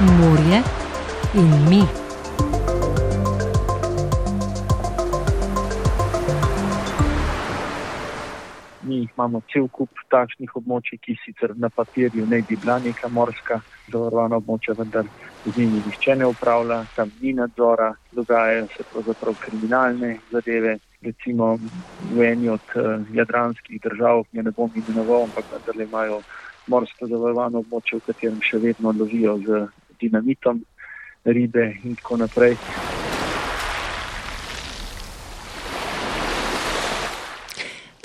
morje in mi. Mi imamo cel kup takšnih območij, ki sicer na papirju ne bi bila neka morska zavarovana območja, vendar z njimi nihče ne upravlja, tam ni nadzora, dogajajo se pravzaprav kriminalne zadeve. Recimo v eni od uh, jadranskih držav, ne, ne bom imenoval, ampak vendarle imajo morsko zavarovano območje, v katerem še vedno lovijo z dinamitom ribe in tako naprej.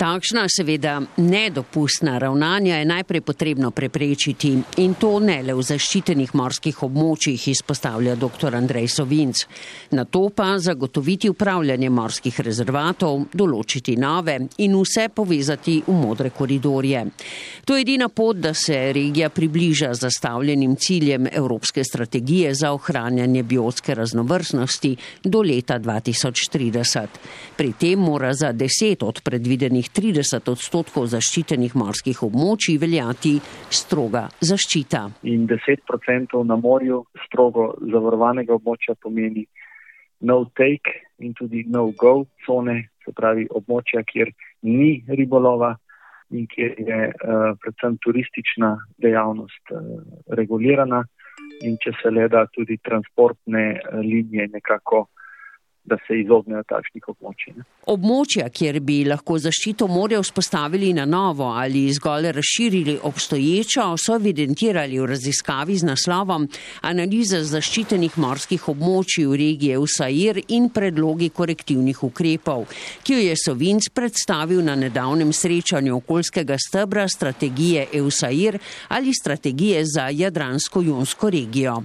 Takšna, seveda, nedopustna ravnanja je najprej potrebno preprečiti in to ne le v zaščitenih morskih območjih, izpostavlja dr. Andrej Sovinc. Na to pa zagotoviti upravljanje morskih rezervatov, določiti nove in vse povezati v modre koridorje. To je edina pot, da se regija približa zastavljenim ciljem Evropske strategije za ohranjanje biotske raznovrstnosti do leta 2030. Pri tem mora za deset od predvidenih 30 odstotkov zaščitenih morskih območij veljati stroga zaščita. In 10 odstotkov na morju strogo zavarovanega območja pomeni no take in tudi no go cone, se pravi območja, kjer ni ribolova in kjer je uh, predvsem turistična dejavnost uh, regulirana in če se le da tudi transportne uh, linije nekako da se izognejo takšnih območij. Območja, kjer bi lahko zaščito morja vzpostavili na novo ali zgolj razširili obstoječo, so evidentirali v raziskavi z naslovom Analiza zaščitenih morskih območij v regiji USAIR in predlogi korektivnih ukrepov, ki jo je Sovinc predstavil na nedavnem srečanju okoljskega stebra strategije EUSAIR ali strategije za Jadransko-Junsko regijo.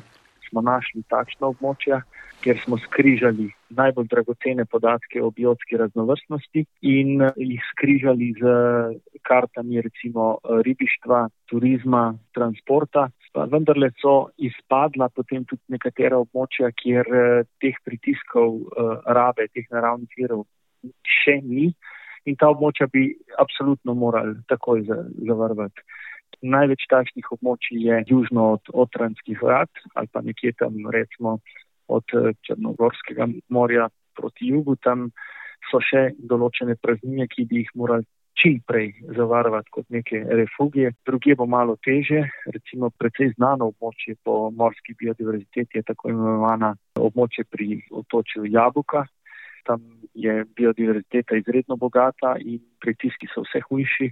Smo našli takšno območje, kjer smo skrižali najbolj dragocene podatke o biotski raznovrstnosti in eh, jih skrižali z kartami recimo eh, ribištva, turizma, transporta. Pa vendarle so izpadla potem tudi nekatera območja, kjer eh, teh pritiskov rabe, teh naravnih virov še ni in ta območja bi absolutno morali takoj zavrvati. Največ takšnih območij je južno od Otranskih vrat ali pa nekje tam recimo od eh, Črnogorskega morja proti jugu, tam so še določene praznine, ki bi jih morali čim prej zavarovati kot neke refugije. Druge bo malo teže, recimo precej znano območje po morski biodiverziteti je tako imenovana območje pri otočju Jabuka. Tam je biodiverziteta izredno bogata in pritiski so vse hujši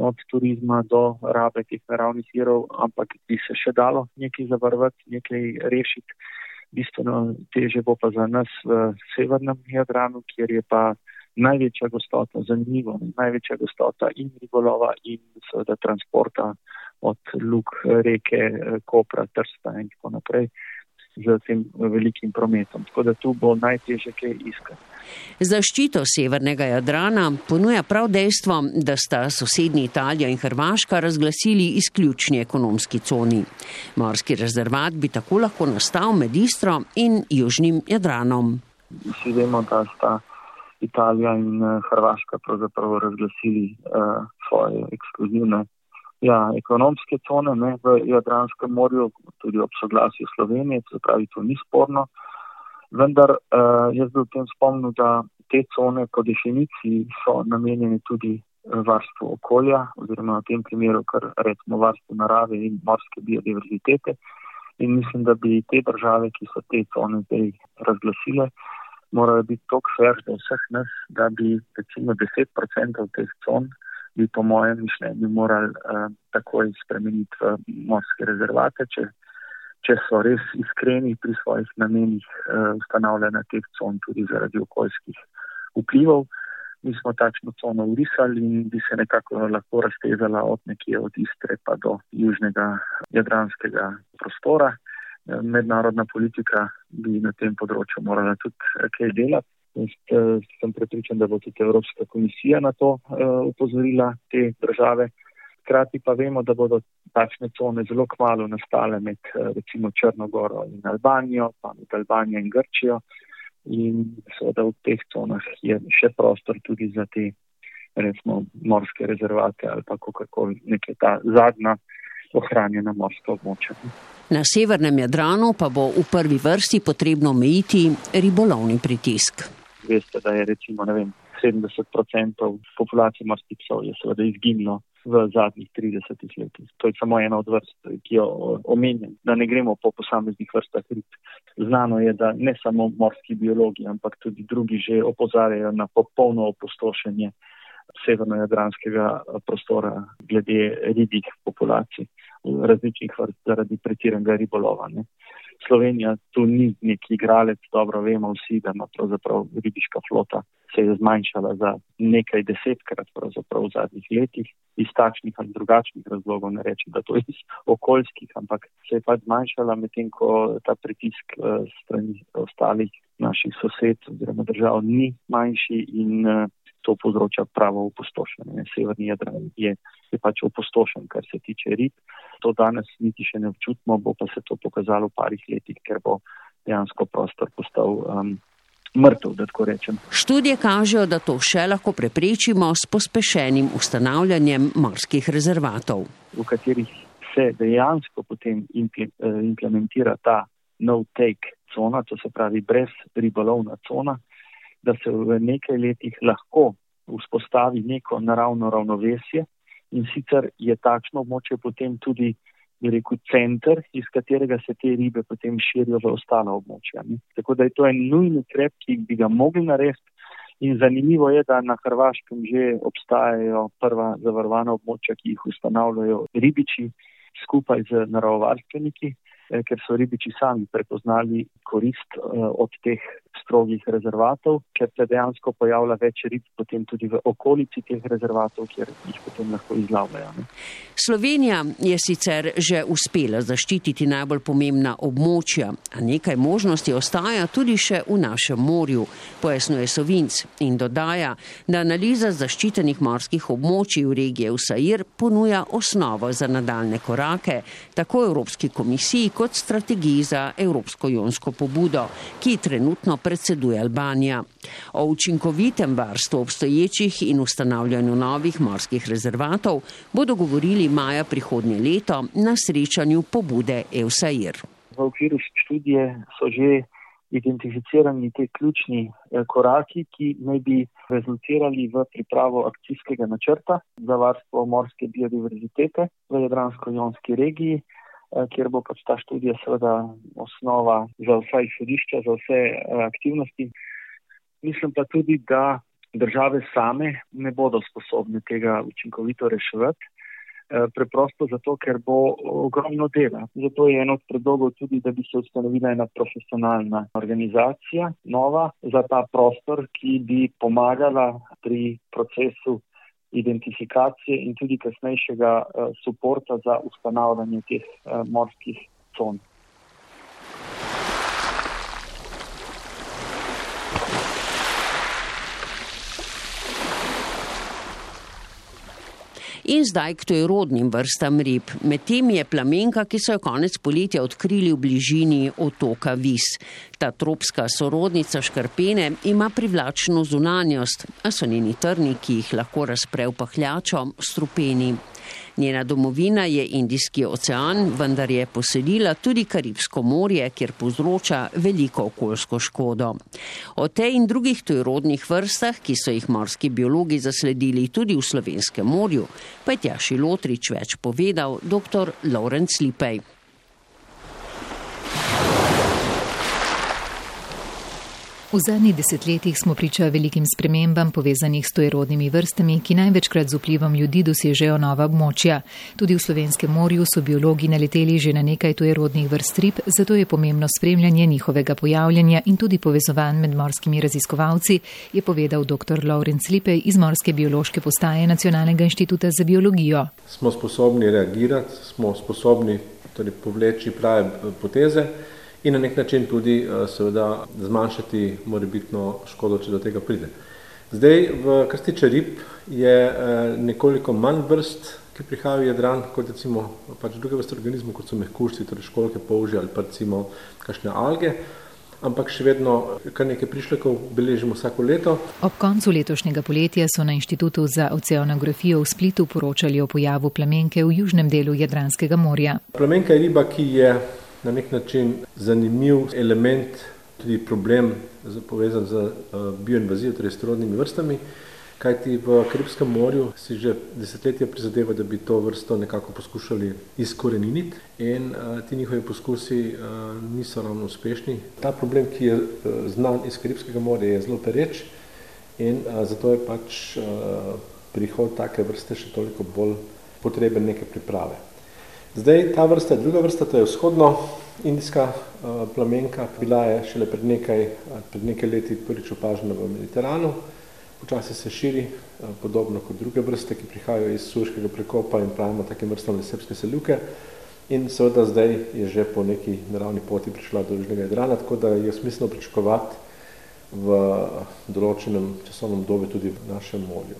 od turizma do rabe teh naravnih virov, ampak bi se še dalo nekaj zavarovati, nekaj rešiti bistveno teže bo pa za nas v severnem Jadranu, kjer je pa največja gostota, zanimivo, največja gostota in ribolova in seveda transporta od luk reke, kopra, trsta in tako naprej z tem velikim prometom. Tako da tu bo najtežje kaj iskati. Zaščito severnega Jadrana ponuja prav dejstvo, da sta sosednji Italija in Hrvaška razglasili izključni ekonomski coni. Morski rezervat bi tako lahko nastal med Istro in Južnim Jadranom. Vsi vemo, da sta Italija in eh, Hrvaška pravzaprav razglasili uh, svoje ekskluzivne ja, ekonomske cone ne, v Jadranskem morju, tudi ob soglasju Slovenije, se pravi, to ni sporno. Vendar uh, jaz bi v tem spomnil, da te cone po definiciji so namenjene tudi eh, varstvu okolja, oziroma v tem primeru, kar recimo varstvu narave in morske biodiverzitete. In mislim, da bi te države, ki so te cone zdaj razglasile, morale biti tako fair do vseh nas, da bi recimo 10% teh con bi po mojem mišljenju morali uh, takoj spremeniti v morske rezervate, če, če so res iskreni pri svojih namenih uh, ustanavljanja teh con tudi zaradi okoljskih vplivov. Mi smo takšno cono urisali in bi se nekako lahko raztezala od nekje od Istre pa do južnega jadranskega prostora. Mednarodna politika bi na tem področju morala tudi kaj delati. Jaz sem prepričan, da bo tudi Evropska komisija na to upozorila te države. Hkrati pa vemo, da bodo takšne cone zelo kmalo nastale med uh, recimo Črnogoro in Albanijo, pa med Albanijo in Grčijo. In seveda v teh conah je še prostor tudi za te recimo morske rezervate ali pa kakorkoli neke ta zadnja ohranjena morska območja. Na severnem Jadranu pa bo v prvi vrsti potrebno omejiti ribolovni pritisk. Veste, da je recimo vem, 70% populacije morskih psov je seveda izginilo v zadnjih 30 letih. To je samo ena od vrst, ki jo omenjam, da ne gremo po posameznih vrstah rib. Znano je, da ne samo morski biologi, ampak tudi drugi že opozarjajo na popolno opustošenje severno-jadranskega prostora glede ribjih populacij različnih vrst zaradi pretiranega ribolova. Ne. Slovenija tu ni neki igralec, dobro vemo vsi, da ima pravzaprav ribiška flota se je zmanjšala za nekaj desetkrat v zadnjih letih iz takšnih ali drugačnih razlogov, ne rečem, da to iz okoljskih, ampak se je pač zmanjšala medtem, ko ta pritisk uh, strani ostalih naših sosed oziroma držav ni manjši in uh, to povzroča pravo opustošenje. Severni Jadran je, je pač opustošen, kar se tiče rib. To danes niti še ne občutimo, bo pa se to pokazalo v parih letih, ker bo dejansko prostor postal um, mrtev, da tako rečem. Študije kažejo, da to še lahko preprečimo s pospešenim ustanavljanjem morskih rezervatov. V katerih se dejansko potem eh, implementira ta no-take cona, to se pravi brez ribolovna cona, da se v nekaj letih lahko vzpostavi neko naravno ravnovesje in sicer je takšno območje potem tudi, bi rekel, center, iz katerega se te ribe potem širijo v ostala območja. Ne. Tako da je to en nujni krep, ki bi ga mogli narediti. In zanimivo je, da na Hrvaškem že obstajajo prva zavarovana območja, ki jih ustanavljajo ribiči skupaj z naravovarstveniki, eh, ker so ribiči sami prepoznali korist eh, od teh strogih rezervatov, ker se dejansko pojavlja več rib potem tudi v okolici teh rezervatov, kjer jih potem lahko izlavljajo. Ne. Slovenija je sicer že uspela zaščititi najbolj pomembna območja, a nekaj možnosti ostaja tudi še v našem morju, pojasnuje Sovinc in dodaja, da analiza zaščitenih morskih območij v regiji Usair ponuja osnovo za nadaljne korake, tako Evropski komisiji kot strategiji za Evropsko jonsko pobudo, ki trenutno predseduje Albanija. O učinkovitem varstvu obstoječih in ustanavljanju novih morskih rezervatov bodo govorili maja prihodnje leto na srečanju pobude EUSAIR. V okviru študije so že identificirani te ključni eh, koraki, ki naj bi rezultirali v pripravo akcijskega načrta za varstvo morske biodiverzitete v Jadransko-Jonski regiji. Eh, kjer bo pač ta študija seveda osnova za vsa izhodišča, za vse eh, aktivnosti. Mislim pa tudi, da države same ne bodo sposobne tega učinkovito reševati, eh, preprosto zato, ker bo ogromno dela. Zato je en od predlogov tudi, da bi se ustanovila ena profesionalna organizacija, nova, za ta prostor, ki bi pomagala pri procesu identifikacije in tudi kasnejšega suporta za ustanavljanje teh morskih con. In zdaj k tujerodnim vrstam rib. Med temi je plamenka, ki so jo konec poletja odkrili v bližini otoka Vis. Ta tropska sorodnica škarpene ima privlačno zunanjost, a so njeni trni, ki jih lahko razpre v pahljačo, strupeni. Njena domovina je Indijski ocean, vendar je poselila tudi Karibsko morje, kjer povzroča veliko okoljsko škodo. O tej in drugih tujerodnih vrstah, ki so jih morski biologi zasledili tudi v Slovenskem morju, pa je Tjaši Lotrič več povedal dr. Lorenz Lipej. V zadnjih desetletjih smo priča velikim spremembam povezanih s tojerodnimi vrstami, ki največkrat z vplivom ljudi dosežejo nova območja. Tudi v Slovenskem morju so biologi naleteli že na nekaj tojerodnih vrst rib, zato je pomembno spremljanje njihovega pojavljanja in tudi povezovanj med morskimi raziskovalci, je povedal dr. Laurenc Lipej iz Morske biološke postaje Nacionalnega inštituta za biologijo. Smo sposobni reagirati, smo sposobni torej, povleči prave poteze in na nek način tudi eh, seveda zmanjšati morebitno škodo, če do tega pride. Zdaj, v kar se tiče rib, je eh, nekoliko manj vrst, ki prihajajo v Jadran, kot recimo pač druge vrste organizmov, kot so mehkužci, torej školke, polži ali pa recimo kakšne alge. ampak še vedno kar nekaj prišlekov beležimo vsako leto. Ob koncu letošnjega poletja so na Inštitutu za oceanografijo v Splitu poročali o pojavu plamenke v južnem delu Jadranskega morja. Plamenka je riba, ki je na nek način zanimiv element, tudi problem povezan z bioinvazijo, torej s rodnimi vrstami kajti v Karibskem morju si že desetletja prizadeva, da bi to vrsto nekako poskušali izkoreniniti in uh, ti njihovi poskusi uh, niso ravno uspešni. Ta problem, ki je uh, znan iz Karibskega morja, je zelo pereč in uh, zato je pač uh, prihod take vrste še toliko bolj potreben neke priprave. Zdaj, ta vrsta druga vrsta, to je vzhodno indijska uh, plamenka, bila je šele pred nekaj, pred nekaj leti prvič opažena v Mediteranu, počasi se širi, eh, podobno kot druge vrste, ki prihajajo iz Suškega prekopa in pravimo takim vrstom lesepske seljuke. In seveda zdaj je že po neki naravni poti prišla do Južnega Jadrana, tako da je smiselno pričakovati v določenem časovnem dobi tudi v našem morju.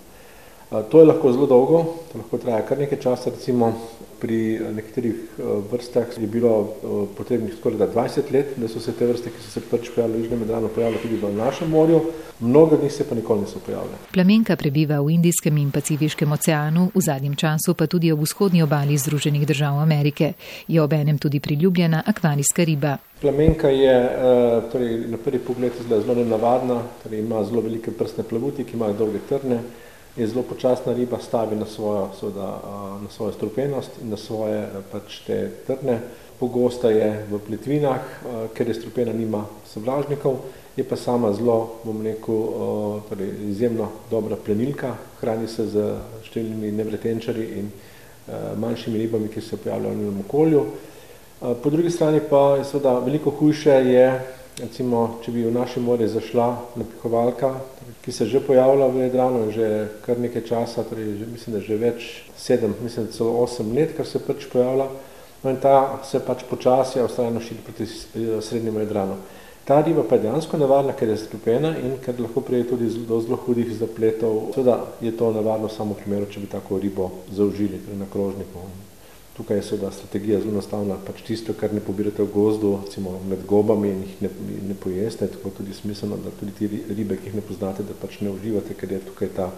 To je lahko zelo dolgo, to lahko traja kar nekaj časa, recimo pri nekaterih vrstah je bilo potrebnih skoraj da 20 let, da so se te vrste, ki so se prvič pojavile v Južnem Medranu, pojavile tudi v našem morju, mnogo njih se pa nikoli niso pojavile. Plamenka prebiva v Indijskem in Pacifiškem oceanu, v zadnjem času pa tudi ob vzhodnji obali Združenih držav Amerike. Je obenem tudi priljubljena akvarijska riba. Plamenka je torej, na prvi pogled zelo nenavadna, torej ima zelo velike prstne plavuti, ki imajo dolge trne, je zelo počasna riba, stavi na svojo, seveda, na svojo strupenost in na svoje pač te trne. Pogosta je v plitvinah, ker je strupena nima sovražnikov, je pa sama zelo, bom rekel, torej izjemno dobra plenilka, hrani se z številnimi nevretenčari in manjšimi ribami, ki se pojavljajo v njenem okolju. Po drugi strani pa je seveda veliko hujše je, recimo, če bi v naše morje zašla napihovalka, ki se že pojavlja v Jadranu že kar nekaj časa, torej že, mislim, da že več, sedem, mislim, celo osem let, kar se pač pojavlja, no in ta se pač počasi avstralno širi proti srednjemu Jadranu. Ta riba pa je dejansko nevarna, ker je strupena in ker lahko prije tudi do zelo hudih zapletov. Seveda je to nevarno samo v primeru, če bi tako ribo zaužili, torej na krožniku. Tukaj je seveda strategija zelo enostavna, pač tisto, kar ne pobirate v gozdu, recimo med gobami in jih ne, ne pojeste, tako tudi smiselno, da tudi ti ribe, ki jih ne poznate, da pač ne uživate, ker je tukaj ta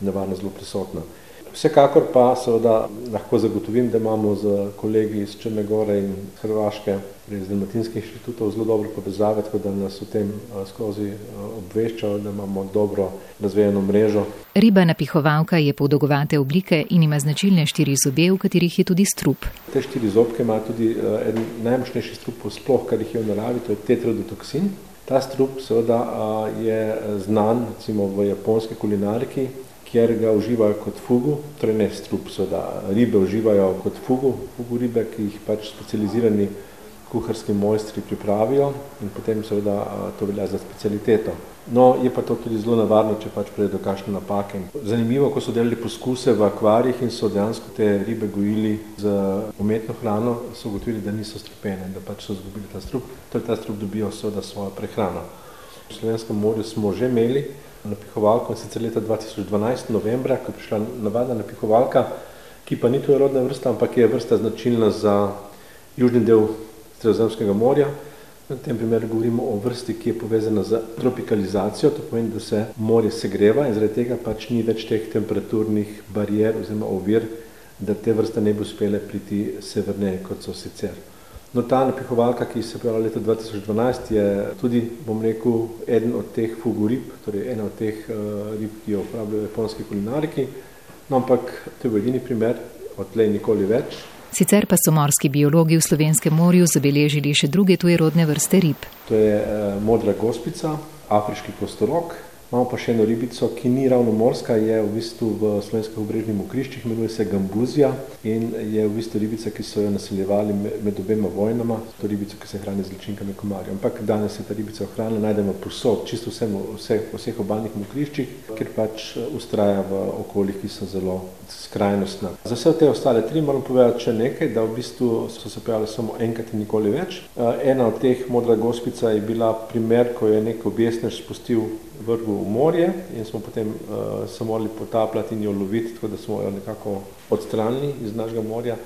nevarnost zelo prisotna. Vsekakor pa seveda lahko zagotovim, da imamo z kolegi iz Črne Gore in Hrvaške, iz Dalmatinskih inštitutov zelo dobro povezave, tako da nas o tem skozi obveščajo, da imamo dobro razvejeno mrežo. Riba napihovalka je podolgovate oblike in ima značilne štiri zobe, v katerih je tudi strup. Te štiri zobke ima tudi eden najmočnejši strup sploh, kar jih je v naravi, to je tetrodotoksin. Ta strup seveda je znan recimo v japonski kulinariki, kjer ga uživajo kot fugu, torej ne strup, seveda ribe uživajo kot fugu, fugu ribe, ki jih pač specializirani kuharski mojstri pripravijo in potem seveda to velja za specialiteto. No, je pa to tudi zelo nevarno, če pač pride do kakšne napake. Zanimivo, ko so delali poskuse v akvarijih in so dejansko te ribe gojili z umetno hrano, so ugotovili, da niso strupene, da pač so izgubili ta strup, torej ta strup dobijo seveda svojo prehrano. V Slovenskem morju smo že imeli napihovalko in sicer leta 2012 novembra, ko je prišla navadna napihovalka, ki pa ni tujerodna vrsta, ampak je vrsta značilna za južni del Sredozemskega morja. V tem primeru govorimo o vrsti, ki je povezana z tropikalizacijo, to pomeni, da se morje segreva in zaradi tega pač ni več teh temperaturnih barijer oziroma ovir, da te vrste ne bi uspele priti severneje, kot so sicer. No, ta napihovalka, ki se pojavila leta 2012, je tudi, bom rekel, eden od teh fugu rib, torej ena od teh uh, rib, ki jo uporabljajo japonski kulinariki, no, ampak to je bil edini primer, odtlej nikoli več. Sicer pa so morski biologi v Slovenskem morju zabeležili še druge tujerodne vrste rib. To je uh, modra gospica, afriški prostorok, Imamo pa še eno ribico, ki ni ravno morska, je v bistvu v slovenskih obrežnih mokriščih, imenuje se gambuzija in je v bistvu ribica, ki so jo naseljevali med obema vojnama, to ribico, ki se hrani z ličinkami komarjev. Ampak danes se ta ribica ohrana, najdemo posod, čisto vsem, vseh, vseh obalnih mokriščih, ker pač ustraja v okoljih, ki so zelo skrajnostna. Za vse te ostale tri moram povedati še nekaj, da v bistvu so se pojavili samo enkrat in nikoli več. Ena od teh, modra gospica, je bila primer, ko je nek objesnež spustil vrgu v morje in smo potem uh, se morali potapljati in jo loviti, tako da smo jo nekako odstranili iz našega morja.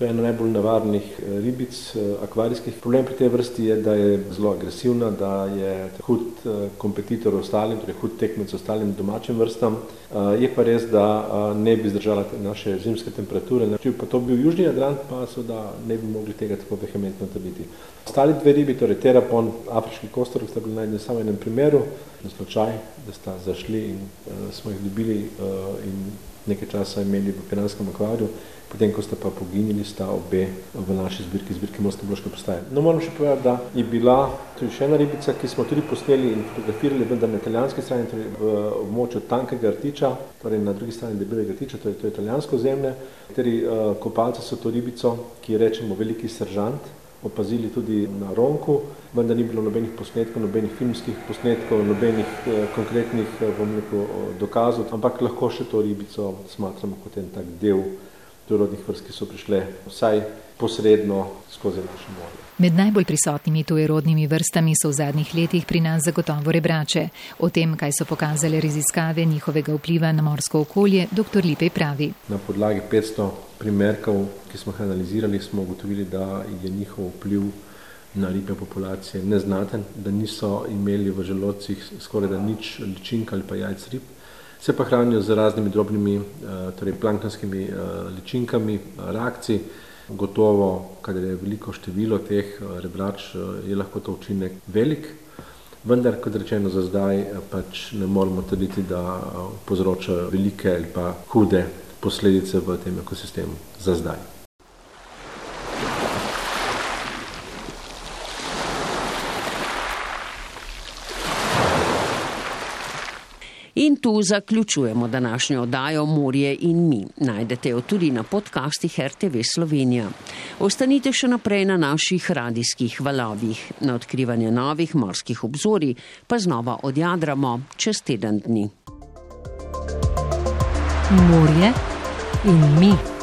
To je ena najbolj nevarnih eh, ribic, eh, akvarijskih. Problem pri tej vrsti je, da je zelo agresivna, da je hud eh, kompetitor ostalim, torej hud tekmec ostalim domačim vrstam. Je pa res, da ne bi zdržala naše zimske temperature. Če pa to bil južni Jadran, pa seveda ne bi mogli tega tako vehementno trditi. Ostali dve ribi, torej terapon, afriški kostor, sta bili najdeni samo v enem primeru, na slučaj, da sta zašli in uh, smo jih dobili uh, in nekaj časa imeli v Piranskem akvariju, potem, ko sta pa poginili, sta obe v naši zbirki, zbirki Morske Bloške postaje. No, moram še povedati, da je bila tudi še ena ribica, ki smo tudi posneli in fotografirali, vendar na italijanski strani, torej v območju tankega rtiča, torej na drugi strani debelega rtiča, torej to je italijansko zemlje, kateri uh, kopalci so to ribico, ki rečemo veliki seržant, opazili tudi na Ronku, vendar ni bilo nobenih posnetkov, nobenih filmskih posnetkov, nobenih eh, konkretnih eh, rekel, dokazov, ampak lahko še to ribico smatramo kot en tak del tujerodnih vrst, ki so prišle vsaj posredno skozi naše morje. Med najbolj prisotnimi tujerodnimi vrstami so v zadnjih letih pri nas zagotovo rebrače. O tem, kaj so pokazale raziskave njihovega vpliva na morsko okolje, dr. Lipe pravi. Na podlagi 500 primerkov, ki smo jih analizirali, smo ugotovili, da je njihov vpliv na ribje populacije neznaten, da niso imeli v želodcih skoraj da nič ličink ali pa jajc rib, se pa hranijo z raznimi drobnimi, eh, torej planktonskimi eh, ličinkami, reakcij. Gotovo, kadar je veliko število teh eh, rebrač, je lahko to učinek velik, vendar, kot rečeno, za zdaj pač ne moremo trditi, da povzroča velike ali pa hude posledice v tem ekosistemu za zdaj. In tu zaključujemo današnjo oddajo Morje in mi. Najdete jo tudi na podcastih RTV Slovenija. Ostanite še naprej na naših radijskih valovih. Na odkrivanje novih morskih obzorij pa znova odjadramo čez teden dni. Morje in mi.